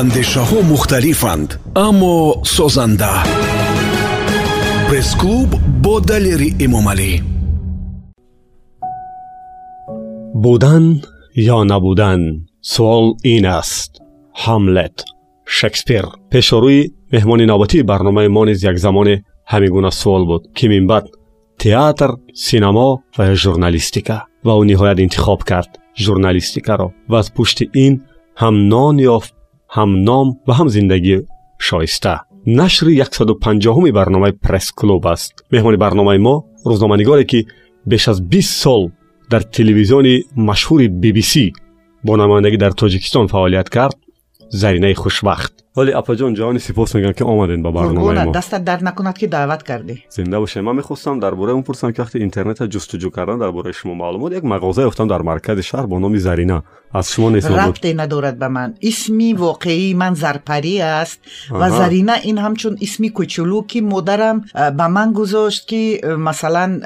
андешаҳо мухталифанд аммо созанда пресс-клуб бо далери эмомалӣ будан ё набудан суол ин аст ҳамлет шекспир пешорӯи меҳмони навбатии барномаи мо низ як замоне ҳамин гуна суол буд ки минбаъд театр синамо ва ё журналистика ва ӯ ниҳоят интихоб кард журналистикаро ва аз пушти ин ҳам нон ёфт هم نام و هم زندگی شایسته. نشر 150 برنامه پرس کلوب است. مهمان برنامه ما روزنامه‌نگاری که بیش از 20 سال در تلویزیون مشهور بی بی سی با نمایندگی در تاجیکستان فعالیت کرد. زرینه خوشبخت. ولی اپا جان جهانی سپاس میگم که آمدین با برنامه ما. دستت درد نکند که دعوت کردی. زنده باشه. من می‌خواستم درباره اون پرسم که وقتی اینترنت جستجو کردن درباره شما معلومات یک مغازه افتم در مرکز شهر با نام زرینا. از شما نیست ربطی ندارد به من. اسمی واقعی من زرپری است. و زرینا این همچون اسمی کوچولو که مادرم به من گذاشت که مثلا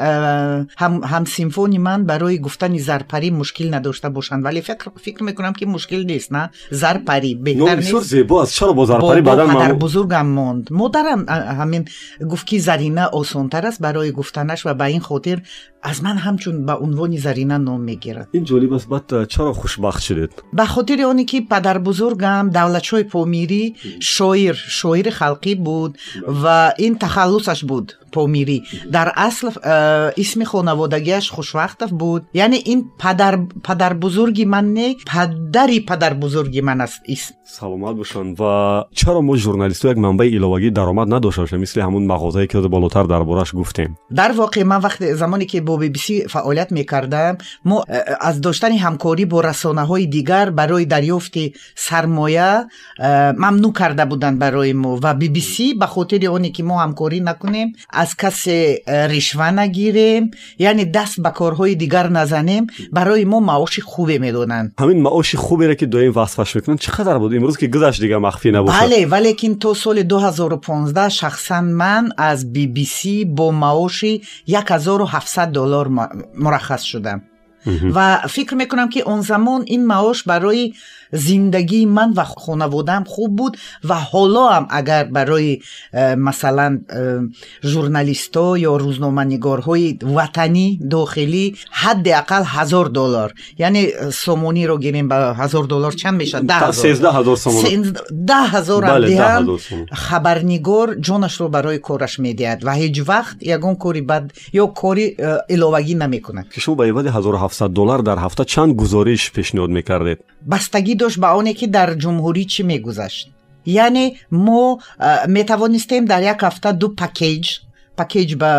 هم هم سیمفونی من برای گفتن زرپری مشکل نداشته باشند. ولی فکر فکر می‌کنم که مشکل نیست نه؟ زرپری بهتر نیست. زیبا است. چرا با زرپری بعدا پدر بزرگم موند. مادرم همین گفت که زرینه آسانتر است برای گفتنش و به این خاطر از من همچون به عنوان زرینه نام می‌گیرد. این جالب است بعد چرا خوشبخت شدید؟ به خاطر اونی که پدر بزرگم دولتشوی پومیری شاعر شاعر خلقی بود و این تخلصش بود پومیری. در اصل اسم خانوادگیش خوشوقتов بود. یعنی این پدر پدر بزرگی من نه پدری پدر بزرگی من است اسم. سلامت باشن و چرا ما ژورنالیست‌ها یک منبع ایلوگی درآمد نداشته مثل همون مغازه‌ای که بالاتر دربارش گفتیم. در واقع من وقت زمانی که با بی بی سی فعالیت می‌کردم. ما از داشتن همکاری با رسانه های دیگر برای دریافت سرمایه ممنوع کرده بودن برای ما. و بی بی سی به خاطر اونی که ما همکاری نکنیم از کسی رشوه نگیریم یعنی دست به کارهای دیگر نزنیم برای ما معاش خوبی می‌دونن. همین معاش خوبی را که دائم وصفش می‌کنن چقدر بود؟ امروز که گذشت دیگه مخفی نباشه بله ولیکن تو سال 2015 شخصا من از بی بی سی با معاش 1700 دلار مرخص شدم و فکر می‌کنم که اون زمان این معاش برای زندگی من و خانوادم خوب بود و حالا هم اگر برای مثلا ژورنالیستا یا روزنامه‌نگارهای وطنی داخلی حداقل هزار دلار یعنی سومونی رو گیریم به هزار دلار چند میشه ده هزار. سومونی ده هزار بله خبرنگار جانش رو برای کارش می‌دهد و هیچ وقت یگون کاری بد یا کاری علاوگی نمی‌کنه که شما به عوض 1700 دلار در هفته چند گزارش پیشنهاد می‌کردید؟ بستگی дошт ба оне ки дар ҷумҳурӣ чӣ мегузашт? Яъне мо метавонистем дар як ҳафта ду пакеҷ пакеҷ ба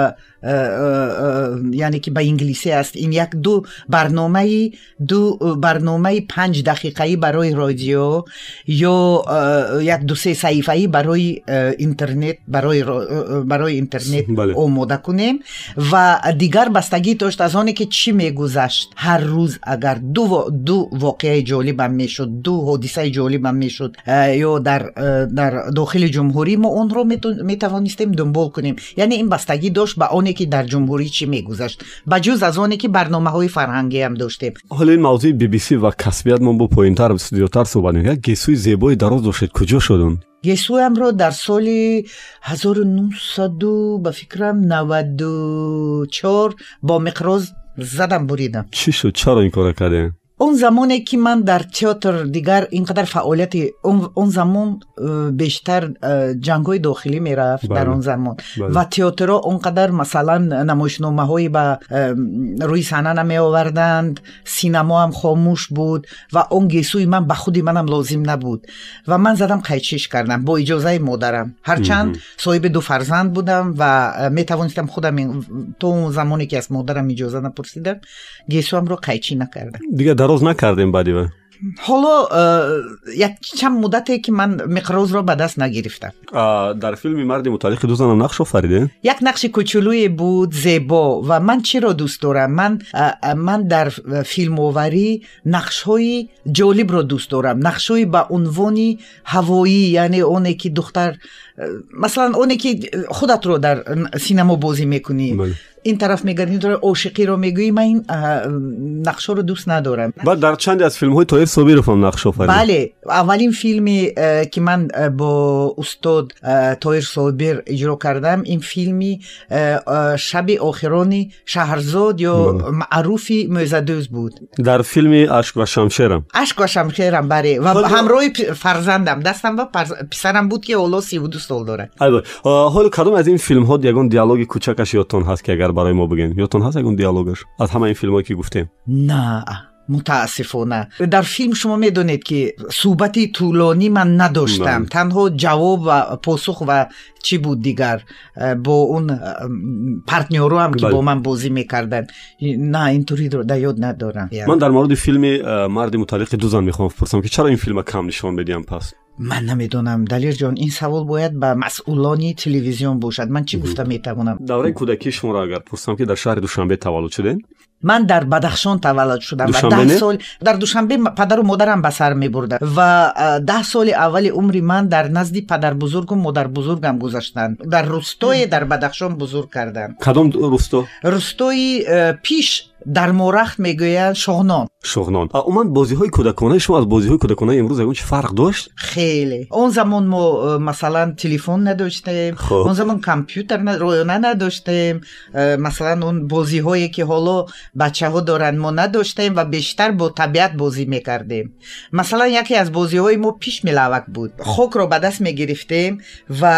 یعنی که به انگلیسی است. این یک دو برنامه دو برنامه پنج دقیقه برای رادیو یا یک دو سه صحیفه برای اینترنت برای برای اینترنت بله. آماده کنیم. و دیگر بستگی داشت از آنی که چی میگذشت. هر روز اگر دو دو واقعه جالب هم می‌شد دو حادثه جالب هم می‌شد یا در در داخل جمهوری ما اون رو می‌توانستیم دنبال کنیم. یعنی این بستگی داشت به آن оне ки дар ҷумҳурӣ чӣ мегузашт? Ба ҷуз аз оне ки барномаҳои фарҳангиам доштем. Ҳоло ин мавзӯи бибиси ва касбият мо бо поинтар зиёдтар суҳбат мекунем як гесӯи зебои дароз доштед куҷо шудун гесӯямро дар соли 1900 ба фикрам 94 бо миқроз задам буридам чӣ шуд? Чаро ин кора кардем он замоне ки ман дар театр дигар ин қадар фаъолияти он замон э, бештар э, ҷангҳои дохилӣ мерафт дар он замон. Ва театрҳо он қадар масалан намоишномаҳои ба э, рӯи саҳна намеоварданд синамоам хомӯш буд ва он гесӯи ман ба худи манам лозим набуд. Ва ман задам қайдшиш кардам бо иҷозаи модарам. Ҳарчанд соҳиби ду фарзанд будам ва метавонистам худам то он замоне ки аз модарам иҷоза напурсидам. گیسو هم رو قیچی نکردن دیگه دراز نکردیم بعدی و حالا یک چند مدته که من مقراز رو به دست نگرفتم. در فیلم مرد متعلق دو زنم نقش آفریده یک نقش کوچولوی بود زیبا و من چی رو دوست دارم؟ من من در فیلم آوری نقش های جالب رو دوست دارم. نقش های به عنوان هوایی یعنی اونه که دختر مثلا اونه که خودت رو در سینما بازی می‌کنی. بله. این طرف میگردی این عاشقی رو می‌گویی من این نقشه رو دوست ندارم. بعد در چند از فیلم های طاهر رو فهم نقش فرید بله اولین فیلمی که من با استاد طاهر صابیر اجرا کردم این فیلمی شب آخرانی شهرزاد یا بله. معروفی موزدوز بود. در فیلم عشق و شمشیرم. عشق و شمشیرم بله. و همراه فرزندم دستم و پسرم بود که اولا 32 سال داره. حالا کدام از این فیلم ها یگان دیالوگ کوچکش یادتون هست که اگر برای ما بگین. یادتون هست اون دیالوگش؟ از همه این فیلم که گفتیم؟ نه متاسفانه. در فیلم شما می‌دونید که صحبتی طولانی من نداشتم. نه. تنها جواب و پاسخ و چی بود دیگر با اون پارتنیرو هم که بله. با من بازی می‌کردن. نه اینطوری در یاد ندارم. من در مورد فیلم مرد متعلق دو زن می‌خوام. بپرسم که چرا این فیلم کم نشان بدیم پس؟ Ман намедонам. Далирҷон ин савол бояд ба масъулони телевизион бошад. Ман чӣ гуфта метавонам? Давраи кӯдакии шуморо агар пурсам ки дар шаҳри душанбе таваллуд шудед? Ман дар бадахшон таваллуд шудам ва даҳ сол дар душанбе падару модарам ба сар мебурда ва даҳ соли аввали умри ман дар назди падарбузургу модарбузургам гузаштанд. Дар рустое дар бадахшон бузург карданд. Кадом русто рустои э, пиш дар морахт мегӯянд шоҳнон. Шоҳнон. Умуман бозиҳои кӯдаконаи шумо аз бозиҳои кӯдаконаи имрӯз ягон чӣ фарқ дошт? Хеле. Он замон мо э, масалан телефон надоштем он замон компютер роёна надоштем э, масалан он бозиҳое ки ҳоло бачаҳо доранд мо надоштем ва бештар бо табиат бозӣ мекардем. Масалан яке аз бозиҳои мо пиш мелавак буд. Хокро ба даст мегирифтем ва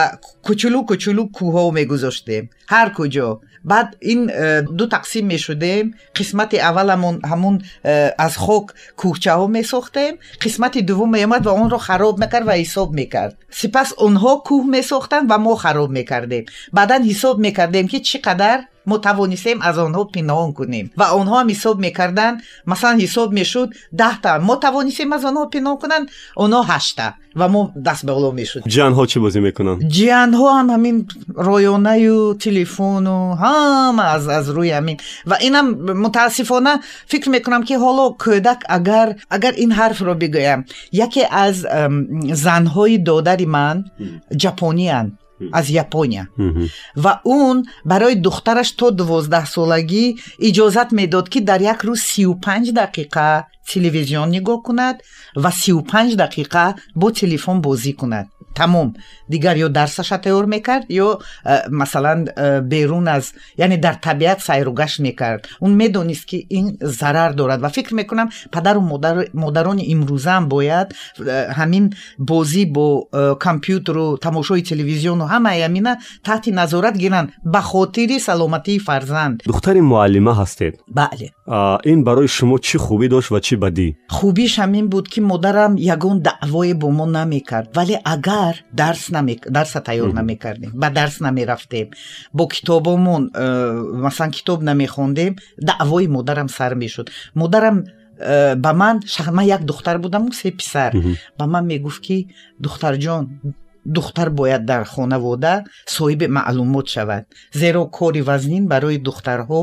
кучулу кучулу кӯҳҳо мегузоштем. Ҳар куҷо баъд ин э, ду тақсим мешудем. Қисмати авваламон ҳамун э, аз хок кӯҳчаҳо месохтем. Қисмати дуввум меомад ва онро хароб мекард ва ҳисоб мекард. Сипас онҳо кӯҳ месохтанд ва мо хароб мекардем. Баъдан ҳисоб мекардем ки чӣ қадар мо тавонистем аз онҳо пиноҳон кунем. Ва онҳоам ҳисоб мекарданд масалан ҳисоб мешуд даҳта. Мо тавонистем аз онҳо пиноҳон кунанд онҳо ҳашта. Ва мо даст ба боло мешуд ҷианҳо чӣ бозӣ мекунанд? Ҷианҳо ҳам ҳамин роёнаю телефону ҳама аз аз рӯи ҳамин. Ва инам мутаассифона фикр мекунам ки ҳоло кӯдак агар агар ин ҳарфро бигӯям яке аз занҳои додари ман ҷапонианд аз япония. Ва он барои духтараш то дувоздаҳсолагӣ иҷозат медод ки дар як рӯз сию панҷ дақиқа телевизион нигоҳ кунад ва сию панҷ дақиқа бо телефон бозӣ кунад تمام دیگر یا درسش تئور می‌کرد یا مثلا بیرون از یعنی در طبیعت سیر و گشت می‌کرد. اون می‌دونست که این ضرر دارد و فکر می‌کنم پدر و مادر مادران امروزه هم باید همین بازی با کامپیوتر و تماشای تلویزیون و همه یمینا تحت نظارت گیرن به خاطر سلامتی فرزند. دختر معلمه هستید؟ بله. این برای شما چی خوبی داشت و چی بدی؟ خوبیش همین بود که مادرم یگون دعوای با ما نمی‌کرد. ولی اگر дарс дарса тайёр намекардем ба дарс намерафтем. Бо китобомон э, масалан китоб намехондем даъвои модарам сар мешуд. Модарам э, ба ман ман як духтар будаму се писар. Ба ман мегуфт ки духтарҷон духтар бояд дар хонавода соҳиби маълумот шавад. Зеро кори вазнин барои духтарҳо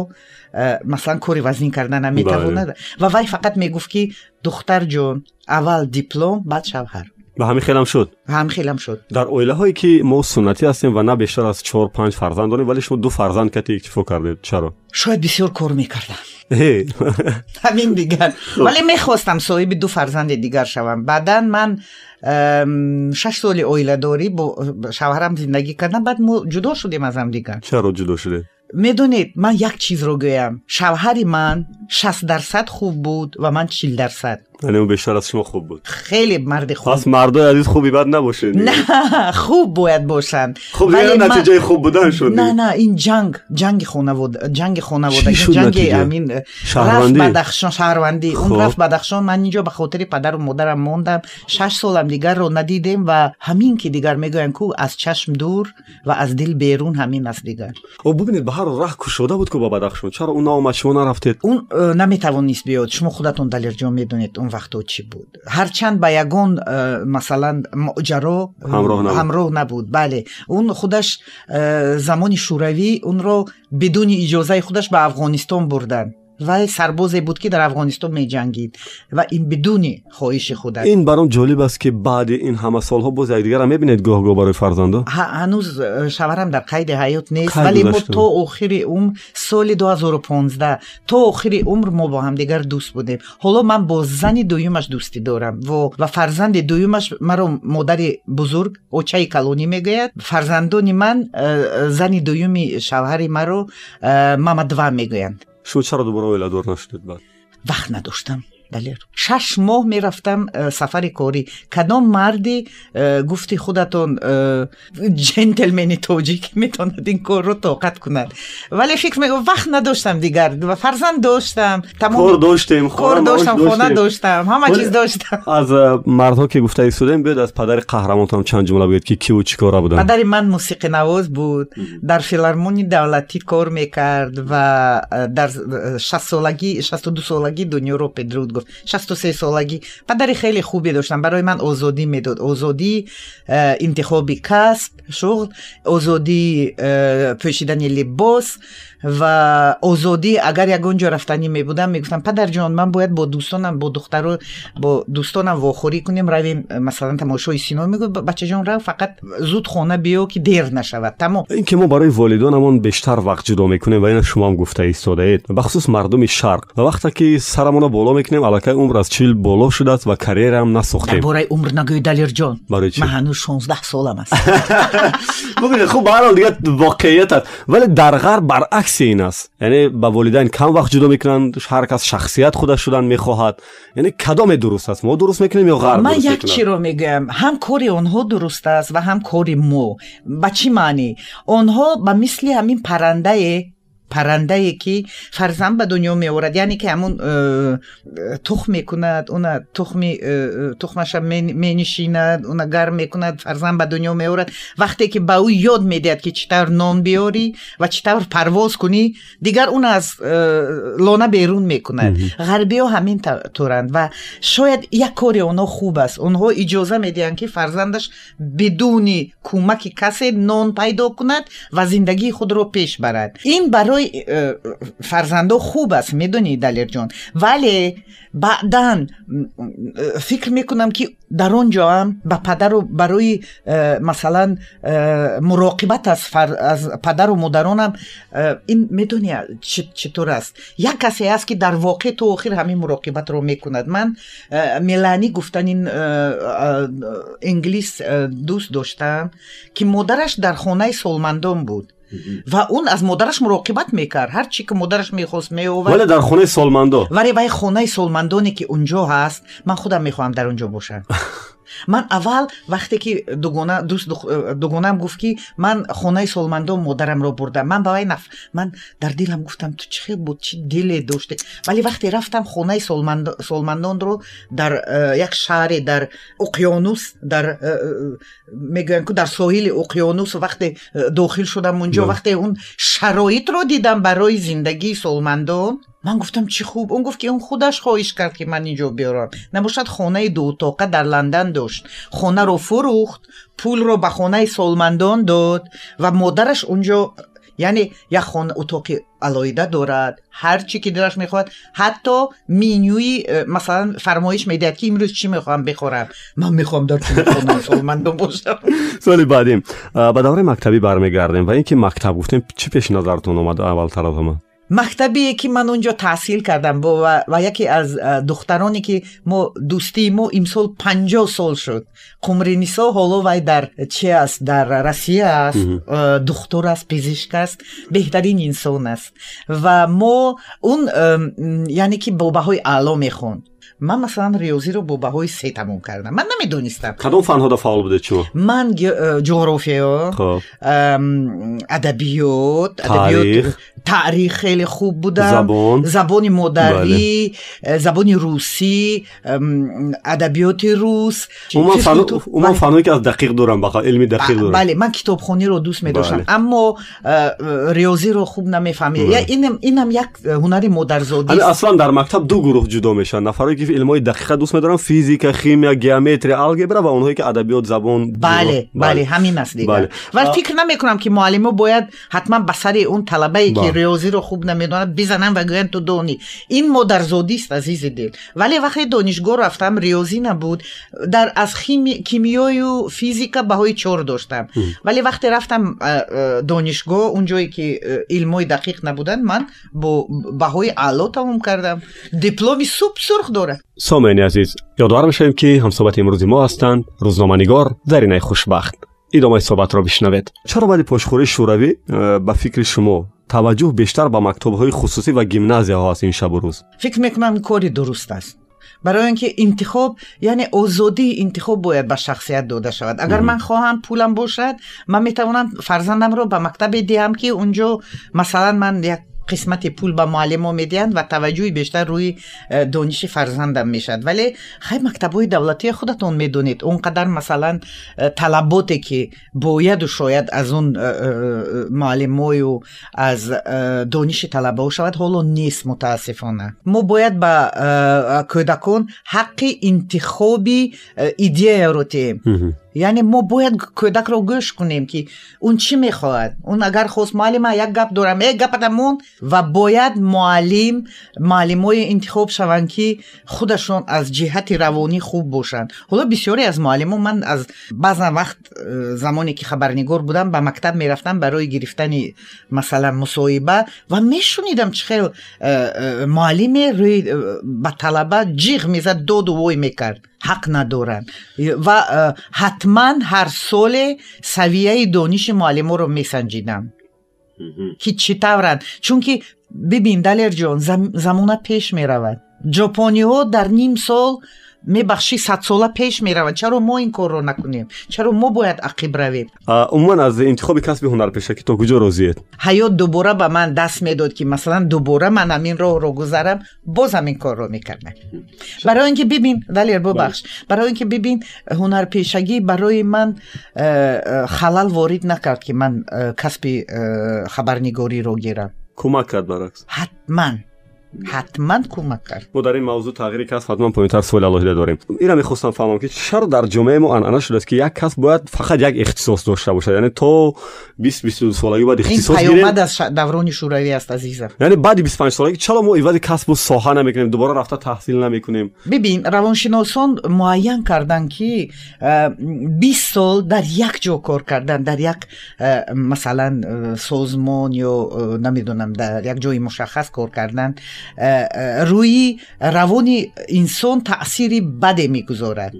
э, масалан кори вазнин кардан наметавонад ва вай фақат мегуфт ки духтарҷон аввал диплом баъд шавҳар به همین خیلم شد. هم خیلم شد. در اویله هایی که ما سنتی هستیم و نه بیشتر از چهار پنج فرزند داریم ولی شما دو فرزند کتی اکتفا کردید؟ چرا؟ شاید بسیار کار می‌کردم. همین دیگر. ولی می‌خواستم صاحب دو فرزند دیگر شوم. بعدا من شش سال اویله داری با شوهرم زندگی کردم بعد ما جدا شدیم از هم دیگر. چرا جدا شده می‌دونید من یک چیز رو گویم. شوهری من 60 درصد خوب بود و من 40 درصد. ولی اون بیشتر از شما خوب بود. خیلی مرد خوب. پس مردای عزیز خوبی بد نباشه نه خوب باید باشن. خوب دیگه نتیجه خوب بودن شد نه نه این جنگ جنگ خانواده جنگ خانواده جنگ امین شهروندی؟ بدخشان شهروندی. اون خب. رفت بدخشان. من اینجا به خاطر پدر و مادرم موندم. 6 سالم دیگر رو ندیدیم و همین که دیگر میگن کو از چشم دور و از دل بیرون همین است دیگر. او ببینید به هر راه کشوده بود که با بدخشان. چرا اون اومد شما نرفتید؟ اون نمی‌توان نیست بیاد. شما خودتون دلیر جان می‌دونید اون وقتا چی بود؟ هرچند به یگون مثلا ماجرا همراه نبود. همراه نبود. بله. اون خودش زمان شوروی اون رو بدون اجازه خودش به افغانستان بردن. و سربازی بود که در افغانستان می جنگید و این بدون خواهش خود؟ این برام جالب است که بعد این همه سالها باز دیگر هم می‌بینید گاه گاه برای فرزنده هنوز شوهرم در قید حیات نیست ولی ما تا اخیر عمر سال 2015 تا اخیر عمر ما با هم دیگر دوست بودیم. حالا من با زن دویمش دوستی دارم و و فرزند دویمش مرا مادر بزرگ اوچای کلونی می‌گوید. فرزندان من زن دویمی شوهر مرا ماما دوا می‌گویند. Шумо чаро дубора оиладор нашудед баъд. Вақт надоштам бале. Шаш моҳ мерафтам э, сафари корӣ. Кадом марди э, гуфти худатон э, ҷентлмени тоҷик метавонад ин корро тоқат кунад. Вале фикр мекунам вақт надоштам дигар ва фарзанд доштам. Кор тамоми доштем кор доштам хона доштам ҳама чиз доштам. аз э, мардҳо ки гуфта истодем биёед аз падари қаҳрамонтам чанд ҷумла бигӯед ки киву чӣ кора буданд падари ман мусиқинавоз буд. Дар филармони давлатӣ кор мекард ва э, дар шастсолагӣ шасту солагӣ дунёро педруд گفت 63 سالگی. پدر خیلی خوبی داشتم. برای من آزادی می‌داد. آزادی انتخاب کسب شغل آزادی پوشیدن لباس و آزادی. اگر یک اونجا رفتنی می بودم پدر جان من باید با دوستانم با دختر با دوستانم واخوری کنیم. رویم مثلا تماشای سینما. می‌گفت بچه جان رو فقط زود خونه بیا که دیر نشود. تمام. این که ما برای والدانمون بیشتر وقت جدا می‌کنیم و این شما هم گفته ایستاده اید بخصوص مردم شرق. و وقتی که سرمون بالا می‌کنیم аллакай умр аз чил боло шудааст ва карьераам дар насохтем. Бораи умр нагӯй далирҷон Барои чӣ? ман ҳанӯз 16 солам аст. Бубинед хуб баҳарҳол дигар воқеият аст. вале дар ғарб баръакси ин аст. Яъне ба волидайн кам вақт ҷудо мекунанд ҳар кас шахсият худаш шудан мехоҳад. Яъне кадоме дуруст аст? мо дуруст мекунем ё ғарб ман як чиро мегӯям. ҳам кори онҳо дуруст аст ва ҳам кори мо. Ба чӣ маънӣ онҳо ба мисли ҳамин паррандае паррандае ки фарзанд ба дунё меорад. Яъне ки ҳамун э, тухм мекунад уна тухми э, э, тухмаша мен- менишинад уна гарм мекунад фарзанд ба дунё меорад. Вақте ки ба ӯ ёд медиҳад ки чӣ тавр нон биёрӣ ва чӣ тавр парвоз кунӣ дигар уна аз лона берун мекунад. Ғарбиҳо ҳамин туранд ва шояд як кори онҳо хуб аст. Онҳо иҷоза медиҳанд ки фарзандаш бидуни кӯмаки касе нон пайдо кунад ва зиндагии худро пеш барад. Ин барои برای فرزنده خوب است می‌دونی دلیر جان. ولی بعدا فکر می‌کنم که در اونجا هم به پدر و برای مثلا مراقبت از, فر... از پدر و مدران هم این می‌دونی چطور است؟ یک کسی هست که در واقع تو آخر همین مراقبت رو می‌کند. من میلانی گفتن این انگلیس دوست داشتم که مادرش در خانه سلمندان بود. модараш дар хонаи солмандон буд ва он аз модараш муроқибат мекард ҳар чӣ ки модараш мехост меовард вале дар хонаи солмандо вале вай хонаи солмандоне ки унҷо ҳаст ман худам мехоҳам дар унҷо бошам ман аввал вақте ки дугона дӯст э, дугонам гуфт ки ман хонаи солмандон модарамро бурдам. Ман ба вай наф ман дар дилам гуфтам ту чӣ хел буд? Чӣ диле доште? Вале вақте рафтам хонаи солмандо- солмандонро дар э, як шаҳре дар уқёнус дар э, мегӯянд ку дар соҳили уқёнус вақте дохил шудам унҷо вақте он шароитро дидам барои зиндагии солмандон من گفتم چی خوب؟ اون گفت که اون خودش خواهش کرد که من اینجا بیارم. نباشد خانه دو اتاقه در لندن داشت. خانه رو فروخت پول رو به خانه سالمندان داد و مادرش اونجا یعنی یک خانه اتاق علایده دارد. هر چی که درش می‌خواد. حتی مینیوی مثلا فرمایش می‌دهد که امروز چی می‌خوام بخورم. من می‌خوام در چی می‌خوام من باشم. سال بعدیم به دوره مکتبی برمیگردیم و اینکه مکتب گفتیم چی پیش نظرتون اومد؟ اول طرف من мактабие ки ман онҷо таҳсил кардам ва, яке аз духтароне ки мо дӯстии мо имсол панҷоҳ сол шуд. Қумринисо ҳоло вай дар чи аст? Дар россия аст а, духтур аст пизишк аст беҳтарин инсон аст. Ва мо он ам, яъне ки бо баҳои аъло мехонд من مثلا ریاضی رو با بهای سه تموم کردم من نمی‌دونستم کدوم فنها فعال بوده چون من جغرافیا ادبیات تاریخ، تاریخ خیلی خوب بودم زبان زبان مادری زبان روسی ادبیات روس اون فن... من فنایی که از دقیق دارم بخا علمی دقیق دارم بله من کتابخونی رو دوست می داشتم اما ریاضی رو خوب نمیفهمیدم اینم اینم یک هنری مادرزادی اصلا در مکتب دو گروه جدا میشن نفرایی که ки илмҳои дақиқа дӯст медорам. Физика химия геометрия алгебра ва онҳое ки адабиёт забон бале бале ҳамин аст дигар вале фикр наметкунам ки муаллимо бояд ҳатман ба сари он талабае ки риёзиро хуб намедонад бизананд ва гӯянд ту донӣ. Ин модарзодист азизи дил. Вале вақте донишгоҳ рафтам риёзӣ набуд. Дар аз кимиёю физика баҳои чор доштам. Вале вақте рафтам донишгоҳ он ҷое ки илмҳои дақиқ набуданд ман бо баҳои аъло тамом кардам. Дипломи суб сурх کرد سامعین عزیز یادوار می‌شویم که هم همصحبت امروز ما هستند روزنامه‌نگار زرینه خوشبخت. ادامه صحبت را بشنوید. چرا بعد پاشخوری شوروی؟ به فکر شما توجه بیشتر به مکتب‌های خصوصی و گیمنازی‌ها هست این شب و روز. فکر می‌کنم کاری درست است. برای اینکه انتخاب یعنی آزادی انتخاب باید به شخصیت داده شود. اگر من خواهم پولم باشد من می‌توانم فرزندم رو به مکتب دیم که اونجا مثلا من یک ман як қисмати пул ба муаллимо медиҳанд ва таваҷҷӯҳи бештар рӯи э, дониши фарзандам мешавад вале хай мактабҳои давлатии худатон медонед он қадар масалан э, талаботе ки бояду шояд аз он э, муаллимою аз дониши талабаҳо шавад ҳоло нест мутаассифона мо бояд ба кӯдакон ҳаққи интихоби идеяро یعنی ما باید کودک رو گوش کنیم که اون چی می‌خواد. اون اگر خواست معلم یک گپ دارم یک گپ مون و باید معلم معلم های انتخاب شوند که خودشون از جهت روانی خوب باشند حالا بسیاری از معلم من از بعضا وقت زمانی که خبرنگار بودم به مکتب می‌رفتم برای گرفتن مثلا مصاحبه و میشنیدم چخیل معلم روی به طلبه جیغ می‌زد دو دووی می‌کرد ҳақ надоранд. ва ҳатман ҳар соле савияи дониши муаллиморо месанҷидам ки чӣ тавранд? Чунки бибин далерҷон замона пеш меравад. Ҷопониҳо дар ним сол мебахшӣ садсола пеш меравад чаро мо ин корро накунем чаро мо бояд ақиб равем умуман аз интихоби касби ҳунарпешакӣ то куҷо розиед ҳаёт дубора ба ман даст медод ки масалан дубора ман ҳамин роҳро гузарам бозам ин корро мекардам барои ин ки бибин далер бубахш барои ин ки бибин ҳунарпешагӣ барои ман э, э, халал ворид накард ки ман э, касби хабарнигориро гирам кӯмак кард баръакс ҳатман حتما کمک کرد. ما در این موضوع تغییری که حتما حتما پایینتر سوال الهیده داریم. اینا می‌خواستم فهمم که چرا در جامعه ما انعنه شده است که یک کس باید فقط یک اختصاص داشته باشد یعنی تو 20 22 سالگی باید اختصاص این پیامد از دوران شوروی است عزیزم. یعنی بعد 25 سالگی چرا ما ایواز کسب و ساحه نمی‌کنیم؟ دوباره رفته تحصیل نمی‌کنیم؟ ببین روانشناسان معین کردن که 20 سال در یک جا کار کردن در یک مثلا سازمان یا نمی‌دونم در یک جای مشخص کار کردن. روی روان انسان تاثیر بده می‌گذارد.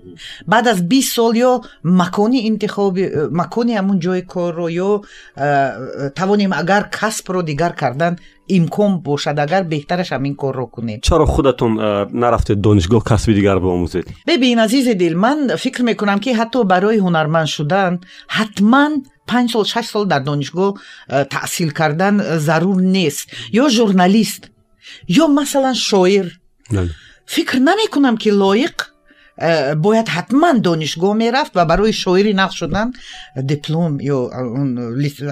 بعد از 20 سال یا مکانی انتخاب مکانی همون جای کار رو یا توانیم اگر کسب رو دیگر کردن امکان باشد اگر بهترش همین کار رو کنید چرا خودتون نرفته دانشگاه کسب دیگر به بیاموزید ببین عزیز دل من فکر می‌کنم که حتی برای هنرمند شدن حتما پنج سال شش سال در دانشگاه تحصیل کردن ضرور نیست. یا ژورنالیست. ё масалан шоир фикр намекунам ки лоиқ э, бояд ҳатман донишгоҳ мерафт ва барои шоирӣ нақш шудан диплом ё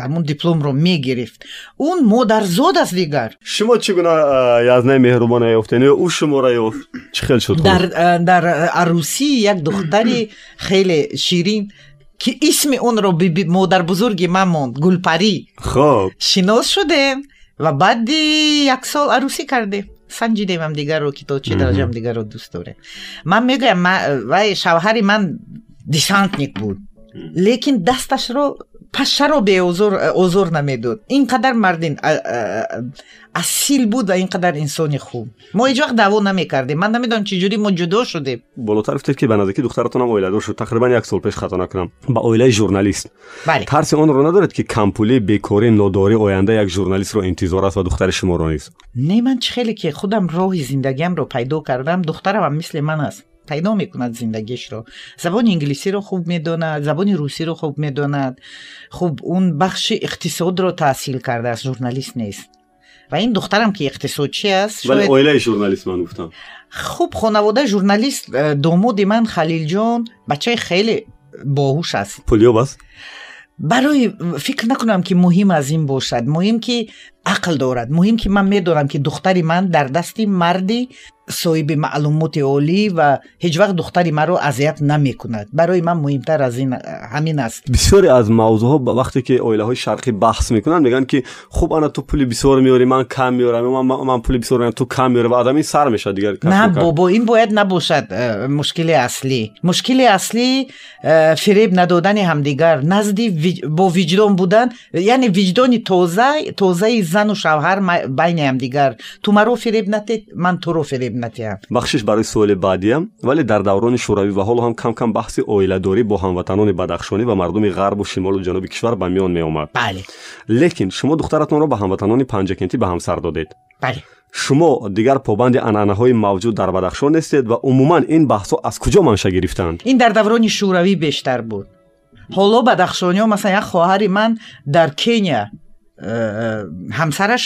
ҳамун дипломро мегирифт он модарзод аст дигар шумо чӣ гуна э, язнаи меҳрубона ёфтед ё ӯ шуморо ёфт чӣ хел шуд э, дар арӯсии як духтари хеле ширин ки исми онро модарбузурги ман монд гулпарӣ хоб шинос шудем ва баъди як сол арӯсӣ кардем санҷидем ҳамдигарро ки то чӣ дараҷа ҳамдигарро дӯст дорем. Ман мегӯям вай шавҳари ман десантник буд. Лекин дасташро پشه رو به عذر نمیدود اینقدر مردین اصیل بود و اینقدر انسانی خوب ما هیچ وقت دعوا نمی‌کردیم من نمی‌دونم چجوری ما جدا شدیم بالاتر گفتید که بنزدکی دخترتون هم اویله دار شد تقریبا یک سال پیش خطا نکنم با اویله ژورنالیست بله. ترس اون رو ندارد که کمپولی بیکاری ناداری آینده یک ژورنالیست رو انتظار است و دختر شما رو نیست نه من خیلی که خودم راه زندگیم رو پیدا کردم دخترم هم مثل من است پیدا می‌کند زندگیش رو زبان انگلیسی رو خوب می‌داند زبان روسی رو خوب می‌داند خوب اون بخش اقتصاد رو تحصیل کرده است ژورنالیست نیست و این دخترم که اقتصادچی است ولی اویلای جورنالیست من گفتم خوب خانواده جورنالیست داماد من خلیل جان بچه خیلی باهوش است پولیو بس برای فکر نکنم که مهم از این باشد مهم که عقل دارد. مهم که من می‌دونم که دختری من در دست مردی صاحب معلومات عالی و هیچ وقت دختری رو اذیت نمی‌کند. برای من مهمتر از این همین است. بسیاری از موضوع ها وقتی که اویله های شرقی بحث می‌کنن میگن که خوب انا تو پول بسیار میاری من کم میارم من, من پول بسیار تو کم میارم و آدمی سر میشه دیگر نه بابا این باید نباشد مشکل اصلی. مشکل اصلی فریب ندادن همدیگر نزدی با وجدان بودن یعنی وجدان تازه تازه زن و شوهر بین هم دیگر. تو مرا فریب نتی من تو رو فریب نتیم. بخشش برای سوال بعدیم ولی در دوران شوروی و حال هم کم کم بحث اویلداری با هموطنان بدخشانی و مردم غرب و شمال و جنوب کشور به میان می آمد بله. لیکن شما دخترتون را به هموطنان پنجکنتی به همسر دادید. بله. شما دیگر پابند عنعنه‌های موجود در بدخشان نیستید و عموما این بحث‌ها از کجا منشأ گرفتند؟ این در دوران شوروی بیشتر بود. حالا بدخشانی‌ها مثلا یک خواهر من در کنیا ҳамсараш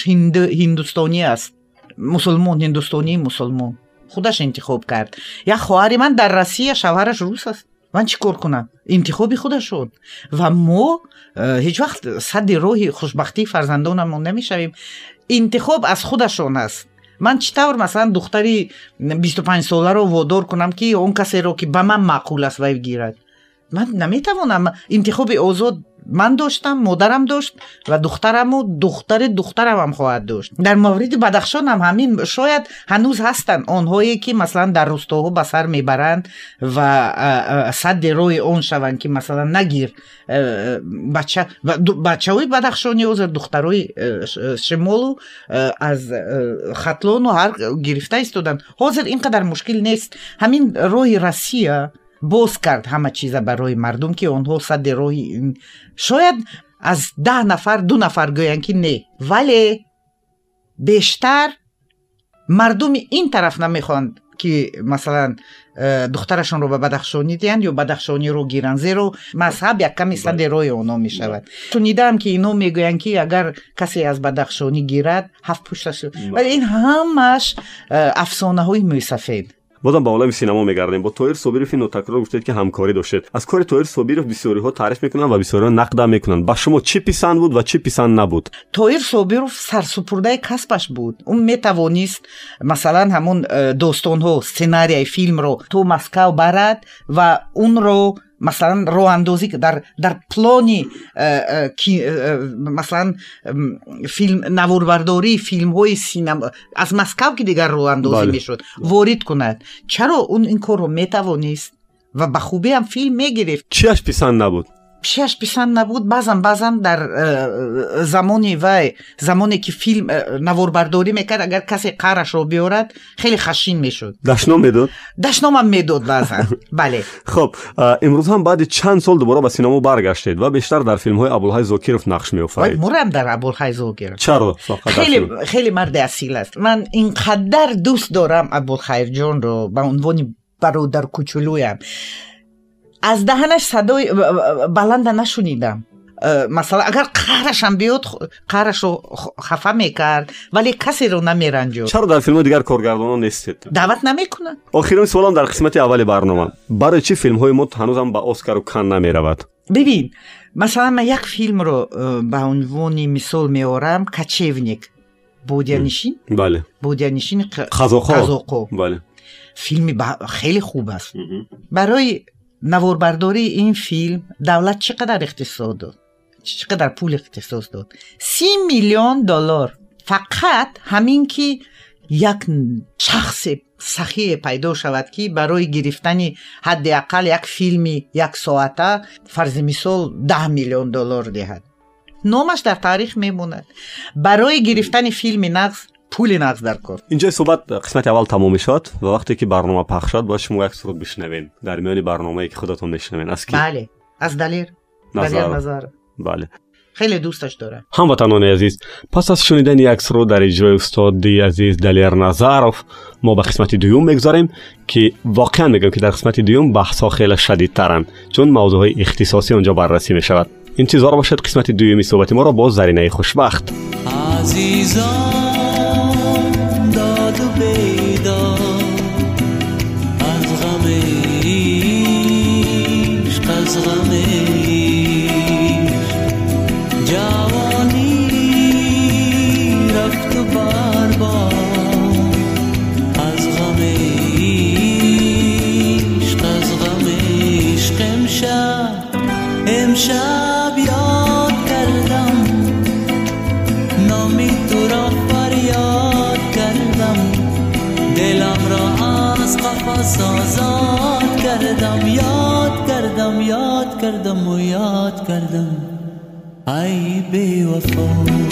ҳиндустонӣ аст. мусулмон ҳиндустонии мусулмон. худаш интихоб кард. Як хоҳари ман дар россия шавҳараш рус аст. ман чӣ кор кунам? интихоби худашон ва мо э, ҳеҷ вақт садди роҳи хушбахтии фарзандонамон намешавем. интихоб аз худашон аст. ман чӣ тавр масалан духтари бисту панҷсоларо водор кунам ки он касеро ки ба ман маъқул аст вай гирад? ман наметавонам интихоби озод ман доштам модарам дошт ва духтараму духтари духтарамам хоҳад дошт. Дар мавриди бадахшон ам ҳамин шояд ҳанӯз ҳастанд. Онҳое ки масалан дар рӯстоҳо ба сар мебаранд ва садди роҳи он шаванд ки масалан нагир бачаҳои бадахшони ҳозир духтарои шимолу аз хатлону ҳар гирифта истоданд. Ҳозир ин қадар мушкил нест. Ҳамин роҳи россия боз кард ҳама чиза барои мардум ки онҳо садди роҳи шояд аз даҳ нафар ду нафар гӯянд ки не вале бештар мардуми ин тараф намехоҳанд ки масалан э, духтарашонро ба бадахшонӣ диҳанд ё бадахшониро гиранд. Зеро мазҳаб яккаме садди роҳи онҳо мешавад. Шунидаам ки инҳо мегӯянд ки агар касе аз бадахшонӣ гирад ҳафт пушташ вале ин ҳамаш э, афсонаҳои мӯйсафед бозам ба олами синамо мегардем. Бо тоир собиров нотакрор гуфтед ки ҳамкорӣ доштед аз кори тоир собиров бисёриҳо таъриф мекунанд ва бисёриҳо нақдам мекунанд. Ба шумо чӣ писанд буд ва чӣ писанд набуд? Тоир собиров сарсупурдаи касбаш буд. Ӯ метавонист масалан ҳамон э, достонҳо сценарияи филмро то маскав барад ва унро масалан роҳандозӣ дар дар плони э, э, э, масалан филм наворбардории филмҳои синама аз маскав ки дигар роҳандозӣ мешуд ворид кунад. Чаро он ин корро метавонист ва ба хубиам филм мегирифт? Чиаш писанд набуд пишаш писанд набуд баъзан баъзан дар э, замони вай замоне ки филм э, наворбардорӣ мекард агар касе қарашро биёрад хеле хашин мешуд дашном медод дашномам медод баъзан бале хуб имрӯз ҳам баъди чанд сол дубора ба синамо баргаштед ва бештар дар филмҳои абулҳай зокиров нақш меофаред мурам дар абулҳай зокиров чаро хеле марди асил аст ман инқадар дӯст дорам абулхайрҷонро ба унвони бародар кучулуям аз даҳанаш садои баланда нашунидам э, масалан агар қаҳрашам биёд қаҳрашро хафа мекард вале касеро намеранҷод чаро дар филмҳои дигар коргардонон нестед даъват намекунад охирин суолам дар қисмати аввали барнома барои чӣ филмҳои мо ҳанӯзам ба оскару кан намеравад бибин масалан ман як филмро э, ба унвони мисол меорам качевник бодиянишин бале бодиянишини қазоқо бале филми хеле хуб аст барои наворбардории ин филм давлат чӣ қадар ихтисос дод? Чӣ қадар пул ихтисос дод? Си миллион доллар. Фақат ҳамин ки як шахсе сахие пайдо шавад ки барои гирифтани ҳадди ақал як филми як соата фарзи мисол даҳ миллион доллар диҳад. Номаш дар таърих мемонад. Барои гирифтани филми нағз پول نقد در کار. اینجا صحبت قسمت اول تمام شد و وقتی که برنامه پخش شد با شما یک سرود بشنوین. در میان برنامه ای که خودتون میشنوین. از کی؟ بله. از دلیر. نظر. نظر. بله. خیلی دوستش دارم هموطنان عزیز پس از شنیدن یک سرود در اجرای استاد دی عزیز دلیر نظرف ما به قسمت دوم می‌گذاریم که واقعا میگم که در قسمت دوم بحث ها خیلی شدید ترن چون موضوع های اختصاصی اونجا بررسی می شود انتظار باشد قسمت دومی صحبت ما را با زرینه خوشبخت. عزیزان. کردم و یاد کردم ای بی وفا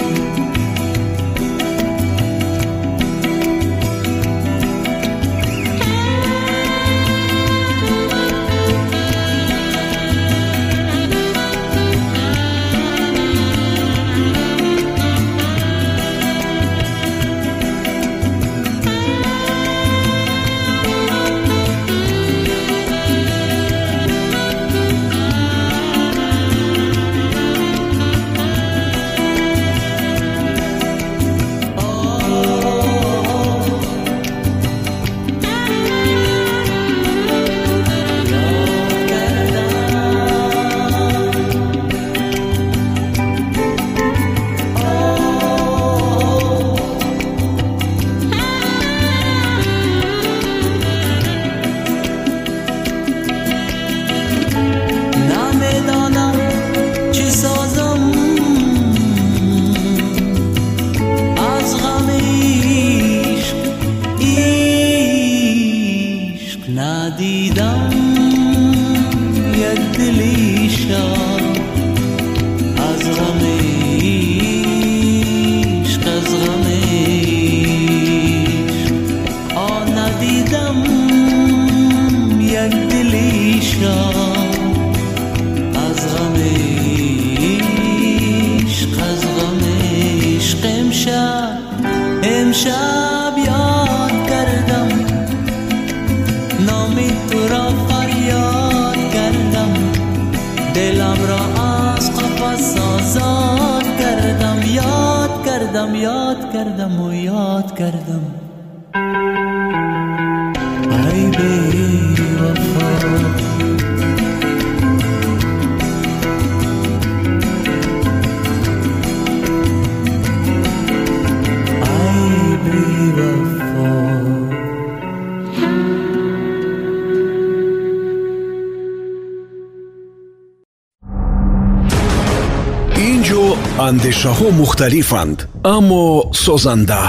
ندیدم یک دلیشا از غم عشق از غم آ ندیدم یک دلیشا از غم عشق از غم عشق. امشب امشب کردم و یاد کردم. Андешаҳо мухталифанд аммо созанда.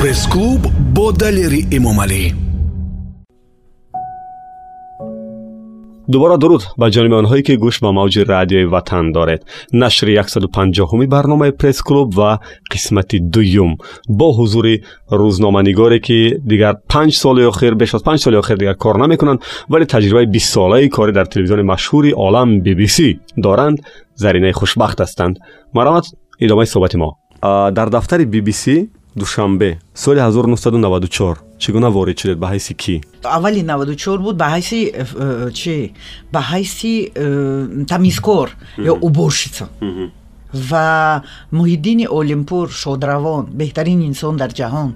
Пресс-клуб бо далери эмомалӣ дубора дуруд ба ҷониби онҳое ки гӯш ба мавҷи радиои ватан доред. Нашри 150уми барномаи пресс-клуб ва қисмати дуюм бо ҳузури рӯзноманигоре ки дигар панҷ соли охир беш аз панҷ соли охир дигар кор намекунанд вале таҷрибаи бистсолаи кори дар телевизиони машҳури олам bbc доранд заринаи хушбахт ҳастанд. Марамат идомаи суҳбати мо. Дар дафтари bbc душанбе соли 1994 чӣ гуна ворид шудед? Ба ҳайси кӣ? Аввали 94 буд ба ҳайси э, э, чи ба ҳайси э, тамизкор ё уборщица ва муҳиддини олимпур шодравон беҳтарин инсон дар ҷаҳон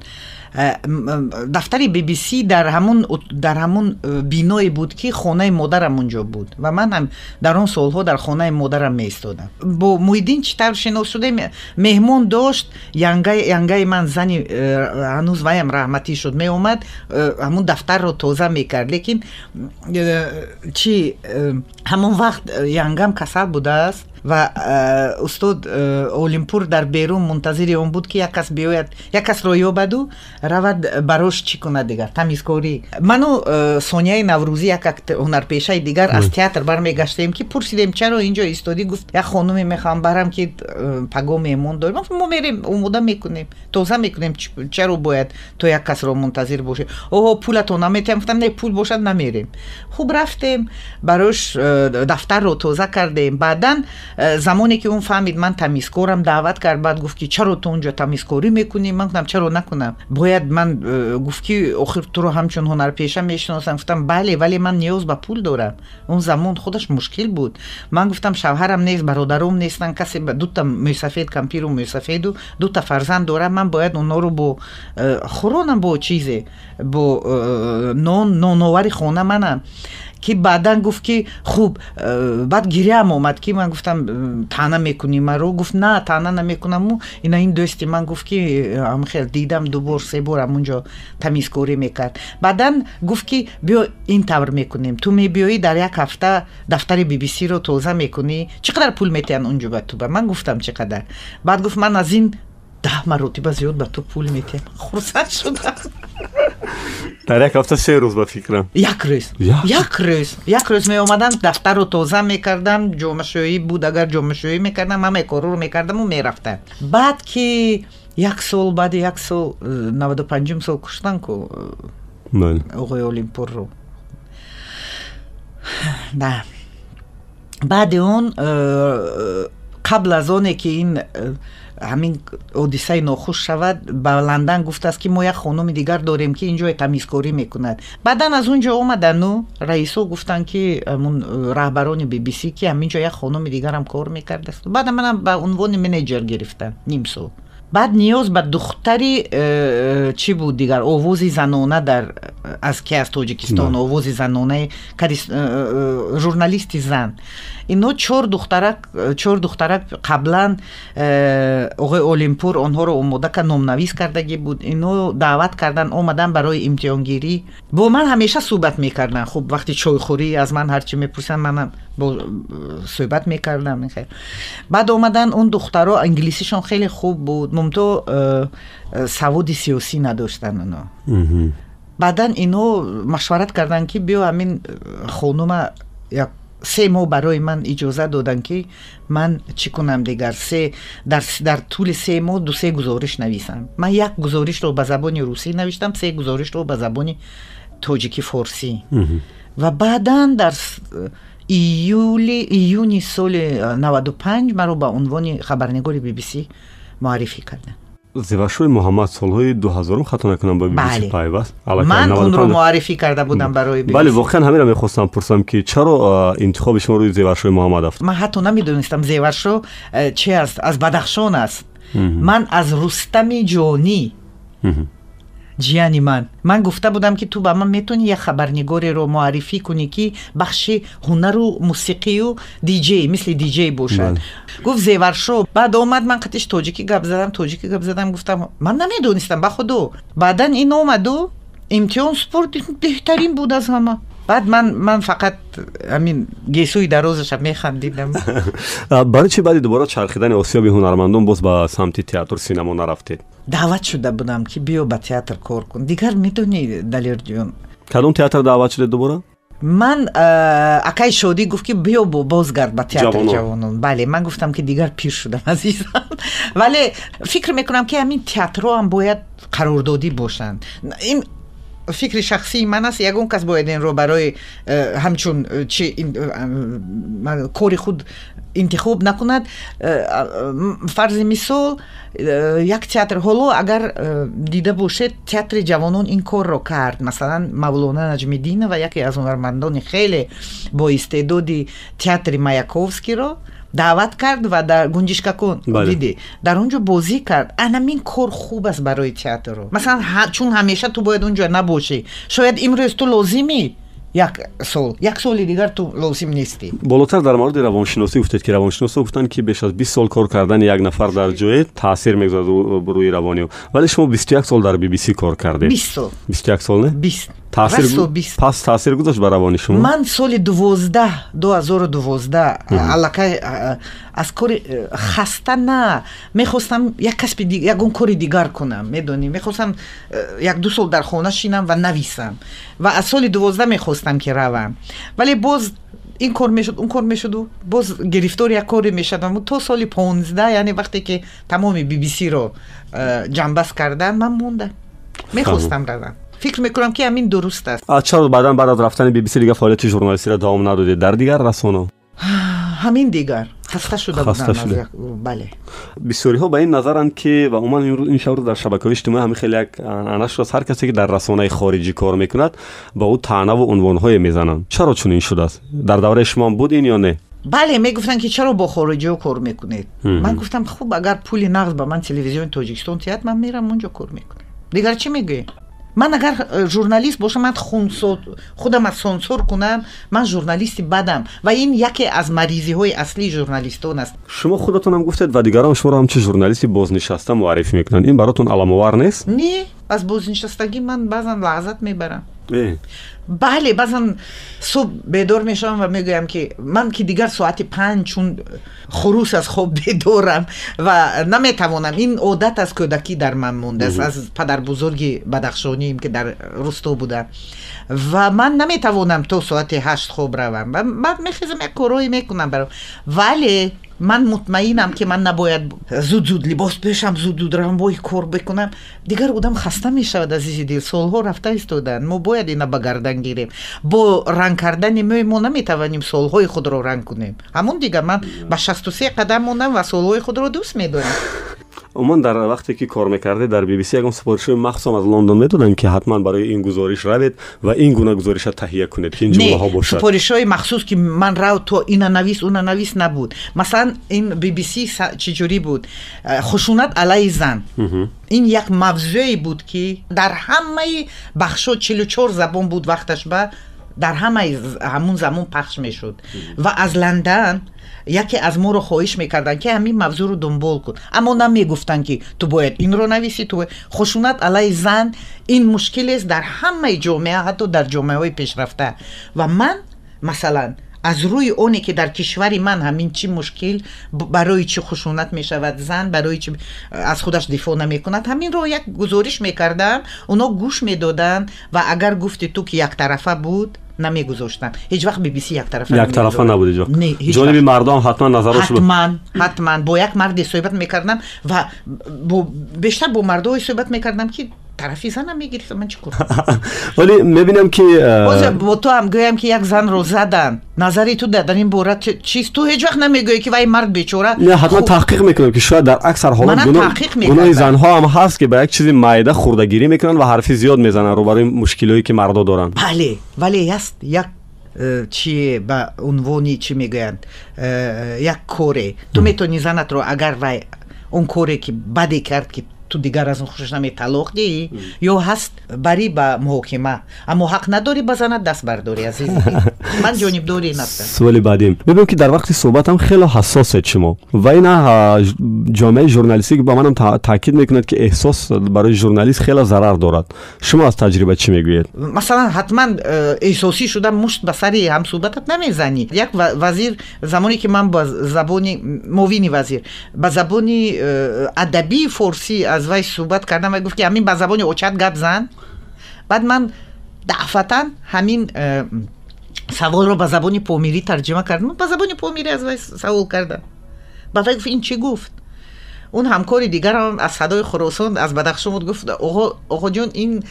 дафтари bbc дар ҳамун дар ҳамун э, биное буд ки хонаи модарам онҷо буд. Ва ман ҳам дар он солҳо дар хонаи модарам меистодам. Бо муҳиддин чӣ тавр шинос шудем меҳмон дошт янгаи ман зани э, ҳанӯз ваям раҳматӣ шуд. Меомад ҳамун дафтарро тоза мекард. Лекин чӣ ҳамон вақт янгам касал будааст ва э, устод э, олимпур дар берун мунтазири он буд ки як кас биёяд як касро ёбаду равад барош чӣ кунад дигар тамизкорӣ ману э, сонияи наврӯзӣ якак ҳунарпешаи дигар аз театр бармегаштем ки пурсидем чаро инҷо истоди гуфт як хонуме мехоҳам барам ки паго меҳмон дорем мо мерем омода мекунем тоза мекунем чаро бояд то як касро мунтазир бошем оҳо пулатон наметиҳам гуфтам не пул бошад намерем хуб рафтем барош дафтарро тоза кардем. Баъдан замоне ки он фаҳмид ман тамизкорам даъват кард баъд гуфт ки чаро ту онҷо тамизкорӣ мекунӣ? Ман гуфтам чаро накунам? Бояд ман э, гуфт ки охир туро ҳамчун ҳунарпеша мешиносам гуфтам бале вале ман ниёз ба пул дорам. Он замон худаш мушкил буд ман гуфтам шавҳарам нест бародаром нестан касе дута мӯйсафед кампиру мӯйсафеду дута фарзанд дорам ман бояд онҳоро бо э, хуронам бо чизе бо нон ноновари хона манам ки баъдан гуфт ки хуб э, баъд гиряам омад ки ман гуфтам э, таъна мекунӣ маро гуфт на таъна намекунаму ина ин дӯсти ман гуфт ки амхел дидам дубор се бор амунҷо тамизкорӣ мекард. Баъдан гуфт ки биё ин тавр мекунем. Ту мебиёӣ дар як ҳафта дафтари bbcро тоза мекунӣ. Чӣ қадар пул метиҳанд унҷо ба ту ба? Ман гуфтам чӣ қадар баъд гуфт ман аз ин даҳ маротиба зиёд ба ту пул метем хурсанд шудам дар як ҳафта се рӯз ба фикрам. Як рӯз. Як? рӯз. Як рӯз меомадам дафтарро тоза мекардам ҷомашӯӣ буд. Агар ҷомашӯӣ мекардам ҳамаи корро мекардаму мерафтам. Баъд ки як сол баъди як сол э, наваду панҷум сол куштанку бале оғои олимпурро на баъди он э, қабл аз оне ки ин э, ҳамин ҳодисаи нохуш шавад ба ландан гуфтааст ки мо як хонуми дигар дорем ки инҷо тамизкорӣ мекунад. баъдан аз он ҷо омадану раисо гуфтанд ки ҳамун э, раҳбарони bbc ки ҳаминҷо як хонуми дигарам кор мекардааст. баъдам манам ба унвони менеҷер гирифтанд ним сол баъд ниёз ба духтари э, чӣ буд дигар? овози занона дар аз ки аз тоҷикистон овози занонаи э, э, журналисти зан ино чор духтарак э, чор духтарак қаблан э, оғои олимпур онҳоро омода кард номнавис кардагӣ буд ино даъват кардан омадан барои имтиҳонгирӣ бо ман ҳамеша суҳбат мекарданд хуб вақти чойхӯрӣ аз ман ҳарчи мепурсанд манам бо э, суҳбат мекардам хел баъд омадан он духтаро инглисишон хеле хуб буд мумто э, э, саводи сиёсӣ надоштанд оно Мгм. баъдан ино машварат карданд ки биё ҳамин э, хонума як سه ماه برای من اجازه دادن که من چی کنم دیگر؟ سه در, در طول سه ماه دو سه گزارش نویسم. من یک گزارش رو به زبان روسی نوشتم سه گزارش رو به زبان تاجیکی فارسی. و بعدا در ایولی ایونی سال 95 مرا به عنوان خبرنگار بی بی سی معرفی کردن. зевашои муҳаммад солҳои 2000 хато накунам ба Бале. bbc пайваст Аллакай ман 95 онро муаррифӣ карда будам барои BBC. бале воқеан ҳамеро мехостам пурсам ки чаро а, интихоби шумо рӯи зевашои муҳаммад афт ман ҳатто намедонистам зеваршо э, чи аст аз бадахшон аст ман аз рустами ҷонӣ Мгм. ҷияни ман ман гуфта будам ки ту ба ман метавонӣ як хабарнигореро муаррифӣ кунӣ ки бахши ҳунару мусиқию диҷей мисли диҷей бошад гуфт зеваршо баъд омад ман қатиш тоҷикӣ гап задам тоҷикӣ гап задам гуфтам ман намедонистам ба худо баъдан ин омаду имтиҳон спорт беҳтарин буд аз ҳама баъд ман ман фақат ҳамин гесӯи дарозаша механдидам. Барои чи баъди дубора чархидани осиёби ҳунармандон боз ба самти театру синемо нарафтед? Даъват шуда будам ки биё ба театр кор кун. Дигар медонӣ далерҷон кадом театр даъват шудед дубора ман э, акаи шодӣ гуфт ки биё бо бозгард ба театри Ҷавонон. бале ман гуфтам ки дигар пир шудам азизам. Вале фикр мекунам ки ҳамин театрҳоам бояд қарордодӣ бошанд фикри шахсии ман аст ягон кас бояд инро барои э, ҳамчун э, чи э, кори худ интихоб накунад. Фарзи мисол як театр ҳоло агар дида бошед театри ҷавонон ин корро кард. Масалан мавлона наҷмиддинова яке аз ҳунармандони хеле боистеъдоди театри маяковскиро даъват кард ва дар гунҷишкакун Бале. диди дар он ҷо бозӣ кард. Анамин кор хуб аст барои театрро масалан чун ҳамеша ту бояд он ҷо набошӣ. Шояд имрӯз ту лозимӣ як сол як соли дигар ту лозим нестӣ болотар дар мавриди равоншиносӣ гуфтед ки равоншиносо гуфтанд ки беш аз бист сол кор кардани як нафар дар ҷое таъсир мегузорад рӯ- рӯи равони ӯ вале шумо бисту як сол дар bbc кор кардед. Бист сол. Бисту як сол не? Бист تاثیر گو... پس تاثیر گذاشت بر روان شما؟ من سال 12 2012 علاقه از کار خسته نه. می‌خواستم یک کسب دیگر یک اون کار دیگر کنم می‌دونی؟ می‌خواستم یک دو سال در خانه شینم و نویسم. و از سال 12 می‌خواستم که روم. ولی باز این کار می‌شد اون کار می‌شد و باز گرفتار یک کاری می‌شدم تا سال 15 یعنی وقتی که تمام بی بی سی رو جنبس کردن من موندم. خب. می‌خواستم روم. فکر می‌کنم که همین درست است. چرا بعدا بعد از رفتن بی بی سی دیگه فعالیت ژورنالیستی را دوام ندادید در دیگر رسانه همین دیگر. خسته شده خسته شده. بله. بسیاری ها به این نظرند که و عمان این شور در شبکه اجتماعی همین خیلی یک انش هر کسی که در رسانه خارجی کار می‌کند با او تعنه و عنوان های می‌زنند چرا چون این شده است؟ در دوره شما بود این یا نه؟ بله می‌گفتن که چرا با خارجی ها کار می‌کنید؟ من گفتم خوب اگر پول نقد به من تلویزیون تاجیکستان تیاد من میرم اونجا کار می‌کنم. دیگر چی میگه ман агар э, журналист бошам ман хунсо худам аз сонсор кунам ман журналисти бадам. Ва ин яке аз маризиҳои аслии журналистон аст. Шумо худатонам гуфтед ва дигарон шуморо ҳамчун журналисти бознишаста муаррифӣ мекунанд. Ин баротон аламовар нест? Не аз бознишастагӣ ман баъзан лағзат мебарам اه. بله بعضن صبح بیدار میشم و می‌گویم که من که دیگر ساعت پنج چون خروس از خواب بیدارم و نمی‌توانم. این عادت از کودکی در من مونده است. از پدر بزرگی بدخشانیم که در رستو بوده و من نمی‌توانم تا ساعت هشت خواب روم. و من میخیزم یک کارایی می‌کنم برام. ولی ман мутмаинам ки ман набояд зуд зуд либос пӯшам зуд зуд равам вои кор бикунам дигар одам хаста мешавад азизи дил. Солҳо рафта истодаанд мо бояд ина ба гардан гирем. Бо ранг кардани мӯи мо наметавонем солҳои худро ранг кунем. Ҳамон дигар ман ба шасту се қадам мондам ва солҳои худро дӯст медорам умуман дар вақте ки кор мекардед дар bbc ягон супоришои махсусам аз лондон медоданд ки ҳатман барои ин гузориш равед ва ин гуна гузориша таҳия кунед ки ин ҷумлаҳо бошад. супоришҳои махсус ки ман рав то ина навис уна навис набуд. Масалан ин bbc чӣ ҷурӣ буд? Э, хушунат алайи зан. Ин як мавзӯе буд ки дар ҳамаи бахшо чилу чор забон буд вақташ ба در همه همون زمان پخش می‌شد. و از لندن یکی از ما رو خواهش می‌کردن که همین موضوع رو دنبال کن. اما نمی‌گفتن که تو باید این رو نویسی تو خشونت علیه زن این مشکل است در همه جامعه حتی در جامعه های پیشرفته. و من مثلا از روی اونی که در کشوری من همین چی مشکل برای چی خشونت می شود زن برای چی از خودش دفاع نمی کند همین رو یک گزارش می کردم اونا گوش می دادن و اگر گفتی تو که یک طرفه بود نمیگذاشتن. هیچ وقت بی بی سی یک طرفه یک طرفه نبود هیچ وقت نه هیچ جانب مردم حتما نظرش بود حتما حتما. با یک مردی صحبت می‌کردم و با بیشتر با مردم صحبت می‌کردم که طرفی زنم می‌گیری من چیکار ولی می‌بینم که با تو هم گویم که یک زن رو زدن. نظری تو در این بورت چیست تو هیچ وقت نمی‌گویی که وای مرد بیچوره. نه حتما خب. تحقیق می‌کنم که شاید در اکثر حالات گناه گناه زنها هم هست که به یک چیزی مایده خوردگیری می‌کنن و حرفی زیاد می‌زنن رو برای مشکلی که مردا دارن. بله ولی هست یک چی با عنوانی چی می‌گویند؟ یک کوره. تو می‌تونی زنت رو اگر وای اون کوره که بدی کرد که ту дигар аз он хушаш намед талоқ диҳӣ ё ҳаст барӣ ба муҳокима аммо ҳақ надорӣ ба занат даст бардорӣ азиз ман ҷонибдори ин ҳастам суоли баъдим мебинам ки дар вақти суҳбатам хеле ҳассосед шумо ва ин ҷомеаи журналистӣ ба манам таъкид мекунад ки эҳсос барои журналист хеле зарар дорад шумо аз таҷриба чӣ мегӯед масалан ҳатман э, эҳсосӣ шуда мушт ба сари ҳамсуҳбатат намезанӣ як вазир замоне ки ман ба забони муовини вазир ба забони э, адабии از وی صحبت کردم و گفت که همین به زبان اوچت گپ زن بعد من دعفتا همین سوال رو به زبان پومیری ترجمه کردم به زبان پومیری از وی سوال کردم به وی گفت این چی گفت اون همکاری دیگر هم از صدای خراسان از بدخشان بود گفت آقا آقا جون این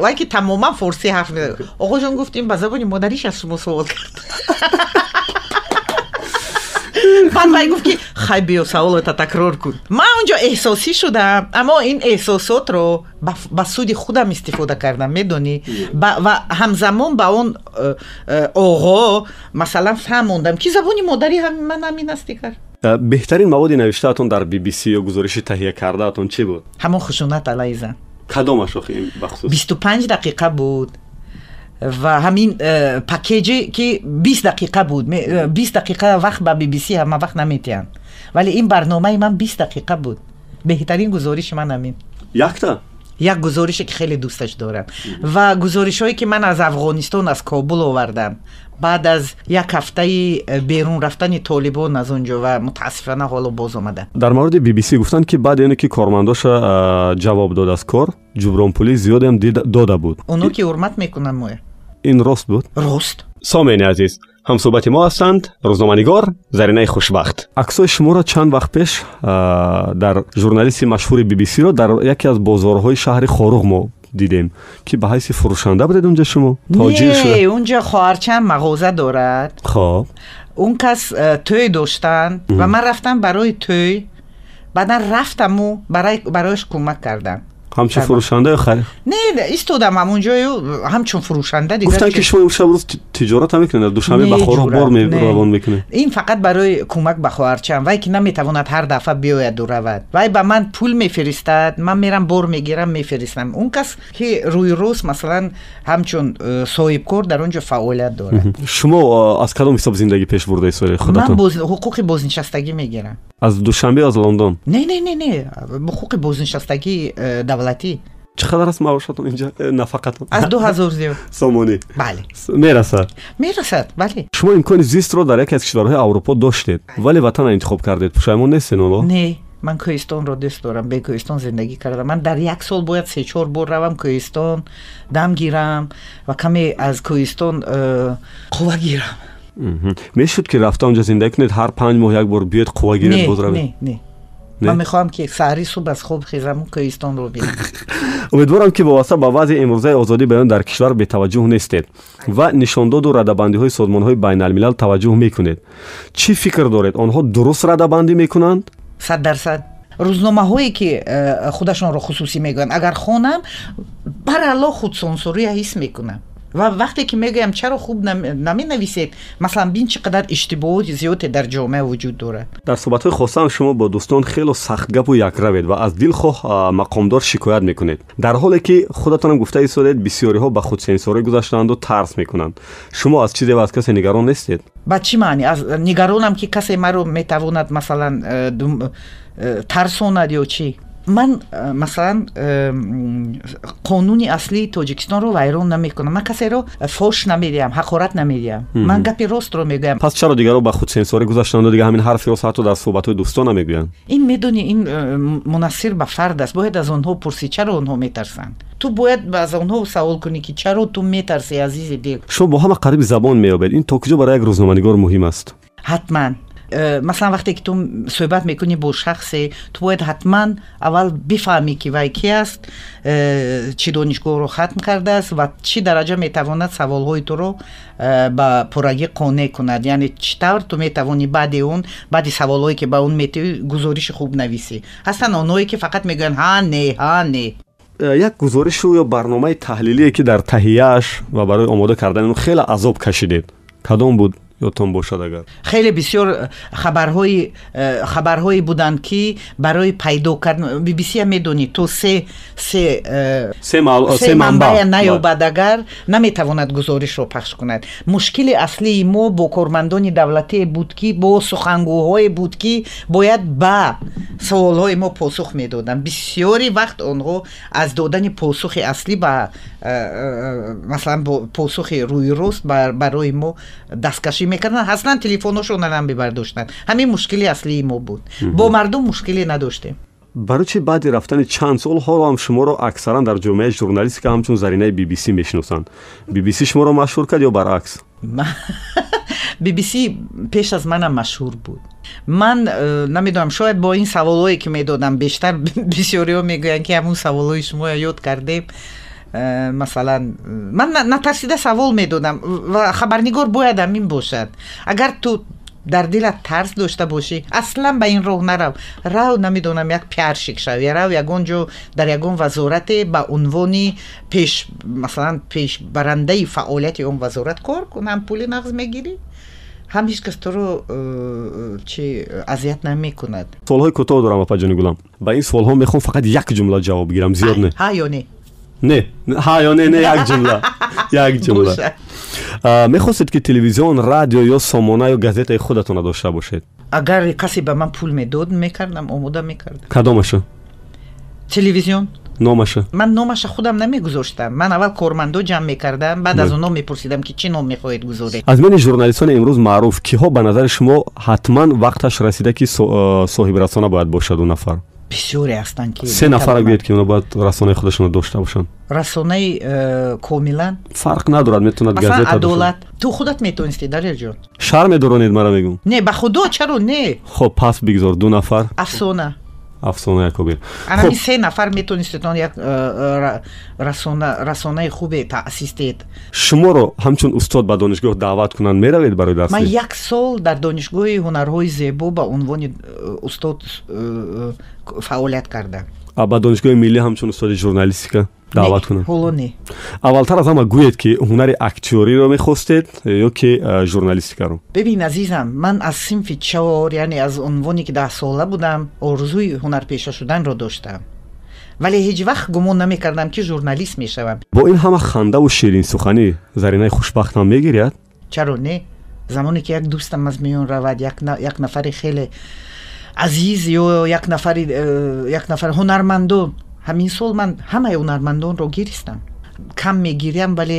وای که تماما فارسی حرف میده آقا جون گفت این به زبان مادریش از شما سوال کرد بعد گفت که خیلی بیا تا تکرار کن ما اونجا احساسی شدم اما این احساسات رو با سودی خودم استفاده کردم می‌دونی و همزمان با اون آقا مثلا فهموندم که زبانی مادری هم من همین است دیگر بهترین مواد نوشتهتون در بی بی سی یا گزارش تهیه کردهتون چی بود همون خشونت علیه زن کدامش آخه بخصوص 25 دقیقه بود ва ҳамин э, пакеҷе ки бист дақиқа буд. Э, бист дақиқа вақт ба bbc ҳама вақт наметиҳанд. Вале ин барномаи ман бист дақиқа буд. Беҳтарин гузориши ман ҳамин. Якта як гузорише ки хеле дӯсташ дорам. Ва гузоришҳое ки ман аз афғонистон аз кобул овардам. Баъд аз як ҳафтаи берун рафтани толибон аз он ҷо ва мутаассифона ҳоло боз омада. Дар мавриди bbc гуфтанд ки баъди оне ки кормандоша ҷавоб дод аз кор ҷубронпулӣ зиёдеам дода буд. Оно ки ҳурмат мекунанд моя. Ин рост буд? Рост? Сомеъини азиз ҳамсӯҳбати мо ҳастанд. Рӯзноманигор заринаи хушбахт. Аксҳои шуморо чанд вақт пеш дар журналисти машҳури bbcро дар яке аз бозорҳои шаҳри хоруғ мо дидем ки ба ҳайси фурӯшанда будед унҷо шумо? Тоҷир шуда унҷо хоҳарчам мағоза дорад. Хоб. Он кас э, тӯй доштанд ва ман рафтам барои тӯй. Баъдан рафтаму барояш кӯмак кардам همچون بله. فروشنده؟ یا نه نه ایستادم اونجا همچون فروشنده دیگه گفتن که شما امشب روز تجارت هم می‌کنید دوشنبه بخار بار می روان می‌کنه این فقط برای کمک به خواهرچم. وای که نمی‌تواند هر دفعه بیاید و رود. وای به من پول میفرستد. من میرم بار می‌گیرم میفرستم. اون کس که روی روز مثلا همچون صاحب کار در اونجا فعالیت داره شما از کدام حساب زندگی پیش برده سوال خودتون؟ من بوز... حقوق بازنشستگی می‌گیرم. از دوشنبه از لندن؟ نه نه نه نه. حقوق بازنشستگی давлатӣ чиқадар аст маошатон инҷа э, нафақатон? Аз ду ҳазор зиёд. Сомонӣ. Бале. Мерасад. Мерасад бале. Шумо имкони зистро дар яке аз кишварҳои аврупо доштед вале ватанро интихоб кардед. Пушаймон нестед оно не ман кӯҳистонро дӯст дорам бе кӯҳистон зиндагӣ кардам. Ман дар як сол бояд се чор бор равам кӯҳистон дам гирам ва каме аз кӯҳистон э, қувва гирам. Мешуд ки рафта онҷо зиндагӣ кунед ҳар панҷ моҳ як бор биёед қувва гиред боз равед не не ман мехоҳам ки саҳри субҳ аз хоб хезам кӯҳистонро бинам умедворам ки вобаста ба вазъи имрӯзаи озодии баён дар кишвар бетаваҷҷӯҳ нестед ва нишондоду радабандиҳои созмонҳои байналмилал таваҷҷӯҳ мекунед. Чӣ фикр доред? Онҳо дуруст радабандӣ мекунанд? Сад дарсад рӯзномаҳое ки э, худашонро хусусӣ мегӯянд. Агар хонам баралло худсонсурия ҳис мекунам و وقتی که میگم چرا خوب نمی نویسید مثلا بین چقدر اشتباهات زیاد در جامعه وجود داره. در صحبت های خواستم شما با دوستان خیلی سخت گپ و یک روید و از دل خواه مقامدار شکایت می‌کنید. در حالی که خودتان هم گفته ایستادید بسیاری ها به خود سنسوری گذاشتند و ترس می‌کنند. شما از چیزی و از کسی نگران نیستید؟ با چی معنی؟ از نگرانم که کسی مرا می‌تواند مثلا ترسوند یا چی؟ масалан э, қонуни аслии тоҷикистонро вайрон намекунам ман касеро фош намедиҳам ҳақорат намедиҳам ман гапи ростро мегӯям пас чаро дигаро ба худсенсорӣ гузаштанду дига ҳамин ҳарфиро ҳатто дар суҳбатҳои дӯстона мегӯянд ин медонӣ ин э, мунассир ба фард аст бояд аз онҳо пурсӣ чаро онҳо метарсанд ту бояд аз онҳо савол кунӣ ки чаро ту метарсӣ азизи дил шумо бо ҳама қариби забон меёбед ин то куҷо барои як рӯзноманигор муҳим аст ҳатман مثلا وقتی که تو صحبت می‌کنی با شخصی تو باید حتما اول بفهمی که وای کی است چی دانشگاه رو ختم کرده است و چی درجه می‌تواند سوال های تو رو با پرگی قانع کند یعنی چطور تو می‌توانی بعد اون بعد سوال هایی که با اون میتوی گزارش خوب نویسی هستن آنهایی که فقط میگن ها نه ها نه یک گزارش یا برنامه تحلیلی که در تهیهش و برای آماده کردن اون خیلی عذاب کشیدید کدام بود ёдтон бошад агар? Хеле бисёр э, хабарҳои э, хабарҳое буданд ки барои пайдо кардан bbc медонӣ то се се э, се манбаъ наёбад агар наметавонад гузоришро пахш кунад. Мушкили аслии мо бо кормандони давлатие буд ки бо сухангӯҳое буд ки бояд ба саволҳои мо посух медоданд. Бисёри вақт онҳо аз додани посухи аслӣ ба масалан посухи рӯйрост барои мо дасткашӣ мекарданд ҳаслан телефоношонам мебардоштанд ҳамин мушкили аслии мо буд. Бо мардум мушкиле надоштем. Барои чи баъди рафтани чанд сол ҳолоам шуморо аксаран дар ҷомеаи журналистика ҳамчун заринаи bbc мешиносанд? bbc шуморо машҳур кард ё баръакс? Bbc пеш аз манам машҳур буд. Ман э, намедонам шояд бо ин саволҳое ки медодам бештар бисёриҳо мегӯянд ки ҳамун саволҳои шумо ёд кардем масалан ман натарсида савол медодам ва хабарнигор бояд ҳамин бошад агар ту дар дилат тарс дошта бошӣ аслан ба ин роҳ нарав рав намедонам як пиаршик шавӣ рав ягон ҷо дар ягон вазорате ба унвони пеш масалан пешбарандаи фаъолияти он вазорат кор кунам пули нағз мегирӣ ҳам ҳеҷ кас туро э, чи азият намекунад суолҳои кӯтоҳ дорам апаҷони гулам ба ин суолҳо мехоҳам фақат як ҷумла ҷавоб гирам зиёд не ҳа ё не не ҳа ё не не як ҷумла. Як ҷумла. Мехостед ки телевизион радио ё сомона ё газетаи худатонро дошта бошед? Агар касе ба ман пул медод мекардам омода мекардам. Кадомаша телевизион? Номаша ман номаша худам намегузоштам. Ман аввал кормандо ҷамъ мекардам баъд аз онҳо мепурсидам ки чӣ ном мехоҳед гузоред. Аз миёни журналистони имрӯз маъруф киҳо ба назари шумо ҳатман вақташ расида ки соҳибрасона бояд бошаду нафар бисёре ҳастанд ки се нафара гӯед ки оно бояд расонаи худашонро дошта бошанд? Расонаи э, комилан? Фарқ надорад метавонад газета адолат. Ту худат метонисти дарёҷон шар медоронед мара мегӯм. Не ба худо чаро не? Хоб пас бигзор ду нафар. Афсона афсонаи якобир. Анами се нафар метонистетон як э, э, расонаи хубе таъсистед шуморо ҳамчун устод ба донишгоҳ даъват кунанд меравед барои дарс ман як сол дар донишгоҳи ҳунарҳои зебо ба унвони устод фаъолият кардам ба донишгоҳи миллӣ ҳамчун устоди журналистика даъват кунам ҳоло не аввалтар аз ҳама гӯед ки ҳунари актёриро мехостед ё ки журналистикаро? Бибин азизам ман аз синфи чор яъне аз унвоне ки даҳсола будам орзуи ҳунарпеша шуданро доштам. Вале ҳеҷ вақт гумон намекардам ки журналист мешавам. Бо ин ҳама хандаву ширинсуханӣ заринаи хушбахтам мегиряд? Чаро не? Замоне ки як дӯстам аз миён равад як нафари хеле азиз ё як нафари э, як нафар ҳунармандон ҳамин сол ман ҳамаи ҳунармандонро гиристам кам мегирям вале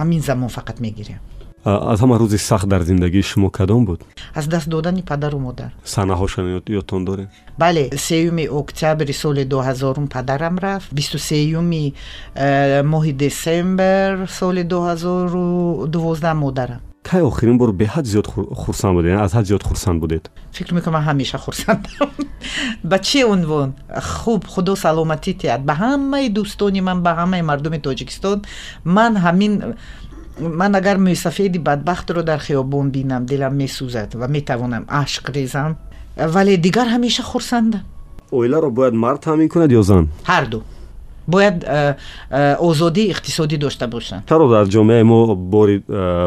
ҳамин замон фақат мегирям. Аз ҳама рӯзи сахт дар зиндагии шумо кадом буд? Аз даст додани падару модар. Санаҳошон ёдтон дорем бале сеюми октябри соли дуҳазорум падарам рафт. Бисту сеюми э, моҳи десембер соли дуҳазору дувоздаҳ модарам تا آخرین بار به حد زیاد خورسند بودین یعنی از حد زیاد خورسند بودید؟ فکر می‌کنم همیشه خورسند به چه عنوان خوب خدا سلامتی تیاد به همه دوستانی من به همه مردم تاجیکستان من همین من اگر مسافید بدبخت رو در خیابان بینم دلم میسوزد و می‌توانم عشق ریزم. ولی دیگر همیشه خورسندم اویلا رو باید مرد تامین کند یا زن؟ هر دو. باید آزادی اقتصادی داشته باشند ترو در جامعه ما بار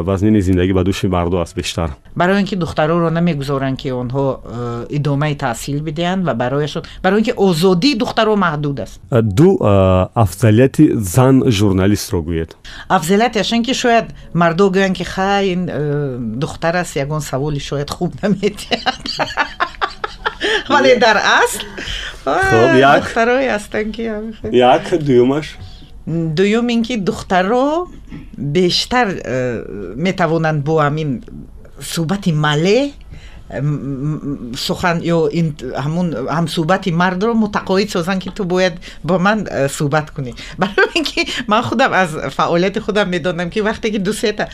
وزنین زندگی به دوش مردو است بیشتر. برای اینکه دخترها رو نمی‌گذارن که آنها ادامه تحصیل بدهند و برایشون برای اینکه آزادی دخترها محدود است. دو افضلیت زن ژورنالیست رو گوید. افضلیتش که شاید مردو گویند که خاین این دختر است یگان سوالی شاید خوب نمی‌دهد. вале дар асл? Духтарои ҳастанд ки як? Дуюмаш? Дуюм ин ки духтаро бештар э, метавонанд бо ҳамин суҳбати мале سخن یا این همون هم صحبتی مرد رو متقاعد سازن که تو باید با من صحبت کنی برای اینکه من خودم از فعالیت خودم می‌دانم که وقتی که دو سه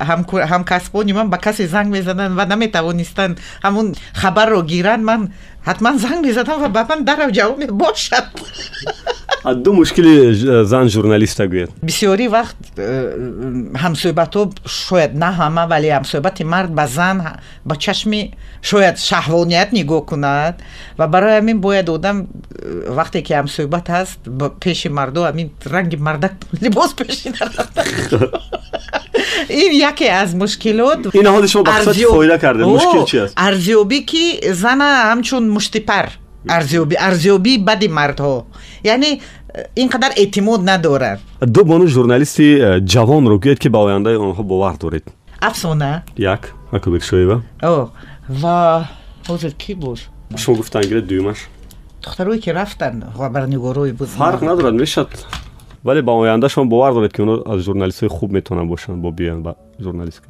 هم هم کسبانی من به کسی زنگ می‌زنن و نمی‌توانستن همون خبر رو گیرن من ҳатман занг мезадам ва ба ман дарав ҷавоб бошад. Ду мушкили э, зан журналиста гӯед? Бисёри вақт э, ҳамсӯҳбатҳо шояд на ҳама вале ҳамсӯҳбати мард ба зан ба чашми шояд шаҳвоният нигоҳ кунад. Ва барои ҳамин бояд одам э, вақте ки ҳамсӯҳбат ҳаст пеши мардо ҳамин ранги мардак либос пешида ин яке аз мушкилот инаҳоди шумо ба қисмати фоида карда. Мушкил чи аст? арзёбӣ ки зана ҳамчун муштипар арзёбӣ арзёбии бади мардҳо. Яъне ин қадар эътимод надорад. Ду бону журналисти э, ҷавонро гӯед ки ба ояндаи онҳо бовар доред. Афсона. Як акубекшоева ва ҳозир ки буд? Шумо гуфтан гиред дуюмаш. Духтарое ки рафтанд хабарнигорои буд фарқ надорад мешад ولی با آینده شما باور دارید که اونا از ژورنالیست خوب می‌تونن باشن با بیان با ژورنالیست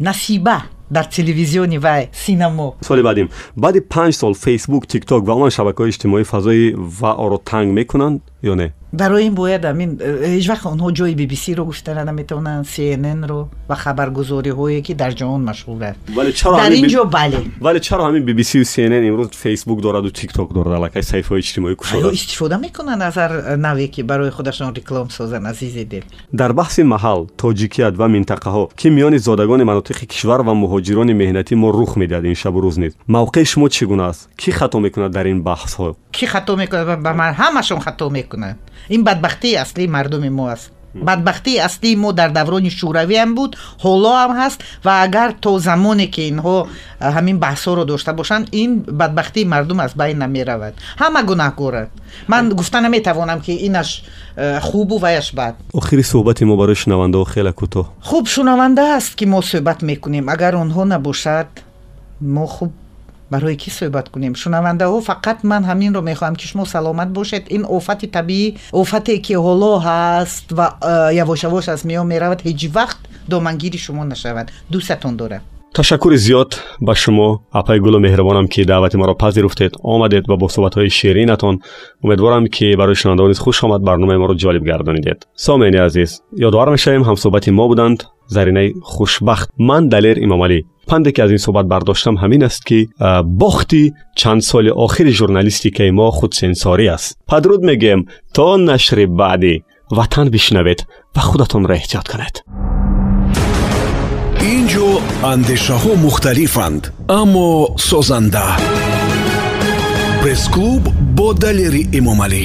نصیبه در تلویزیونی و سینما. سال بعدیم. بعد پنج سال فیسبوک تیک تاک و اون شبکه‌های اجتماعی فضای و آرو تنگ می‌کنن یا نه؟ Барои ин бояд амин э, ҳеҷ вақт онҳо ҷои bbcро гуфтара наметавонанд cnnро ва хабаргузориҳое ки дар ҷаҳон машҳуранд дар ин ҷо бале. Вале чаро ҳамин bbc cnn имрӯз фейсбук дораду тикток дорад аллакай саҳифаҳои иҷтимоӣ кушода. Истифода мекунанд аз ҳар наве ки барои худашон реклом созанд азизи дил. Дар баҳси маҳал тоҷикият ва минтақаҳо ки миёни зодагони манотиқи кишвар ва муҳоҷирони меҳнатӣ мо рух медиҳад ин шабу рӯз низ. Мавқеи шумо чӣ гуна аст? Кӣ хато мекунад дар ин баҳсҳо? Кӣ хато мекунад? Ба ҳамашон хато мекунад ин бадбахтии аслии мардуми мо аст. Бадбахтии аслии мо дар даврони шӯравиам буд ҳоло ҳам ҳаст ва агар то замоне ки инҳо ҳамин баҳсҳоро дошта бошанд ин бадбахтии мардум аз байн намеравад. Ҳама гунаҳгоранд ман гуфта наметавонам ки инаш хубу ваяш бад. Охири суҳбати мо барои шунавандаҳо хеле кӯтоҳ. Хуб шунаванда аст ки мо суҳбат мекунем. Агар онҳо набошад мо хуб برای کی صحبت کنیم؟ شنونده ها فقط من همین رو می‌خوام که شما سلامت باشید. این آفت طبیعی آفتی که حالا هست و یواش یواش از میان می‌رود. هیچ وقت دامنگیری شما نشود. دوستتون دارم تشکر زیاد به شما. اپای گل مهربانم که دعوت ما را پذیرفتید. آمدید و با صحبت های شیرینتان امیدوارم که برای شنوندگان خوش آمد. برنامه ما را جالب گردانیدید. سامعین عزیز یادوارم شایم هم صحبت ما بودند. زرینه خوشبخت. من دلیر امامالی. Панде ки аз ин суҳбат бардоштам ҳамин аст ки бохти чанд соли охири журналистикаи мо худсенсорӣ аст. Падруд мегӯем то нашри баъдӣ ватан бишнавед ва худатонро эҳтиёт кунед. Ин ҷо андешаҳо мухталифанд аммо созанда. Пресс-клуб бо далери эмомалӣ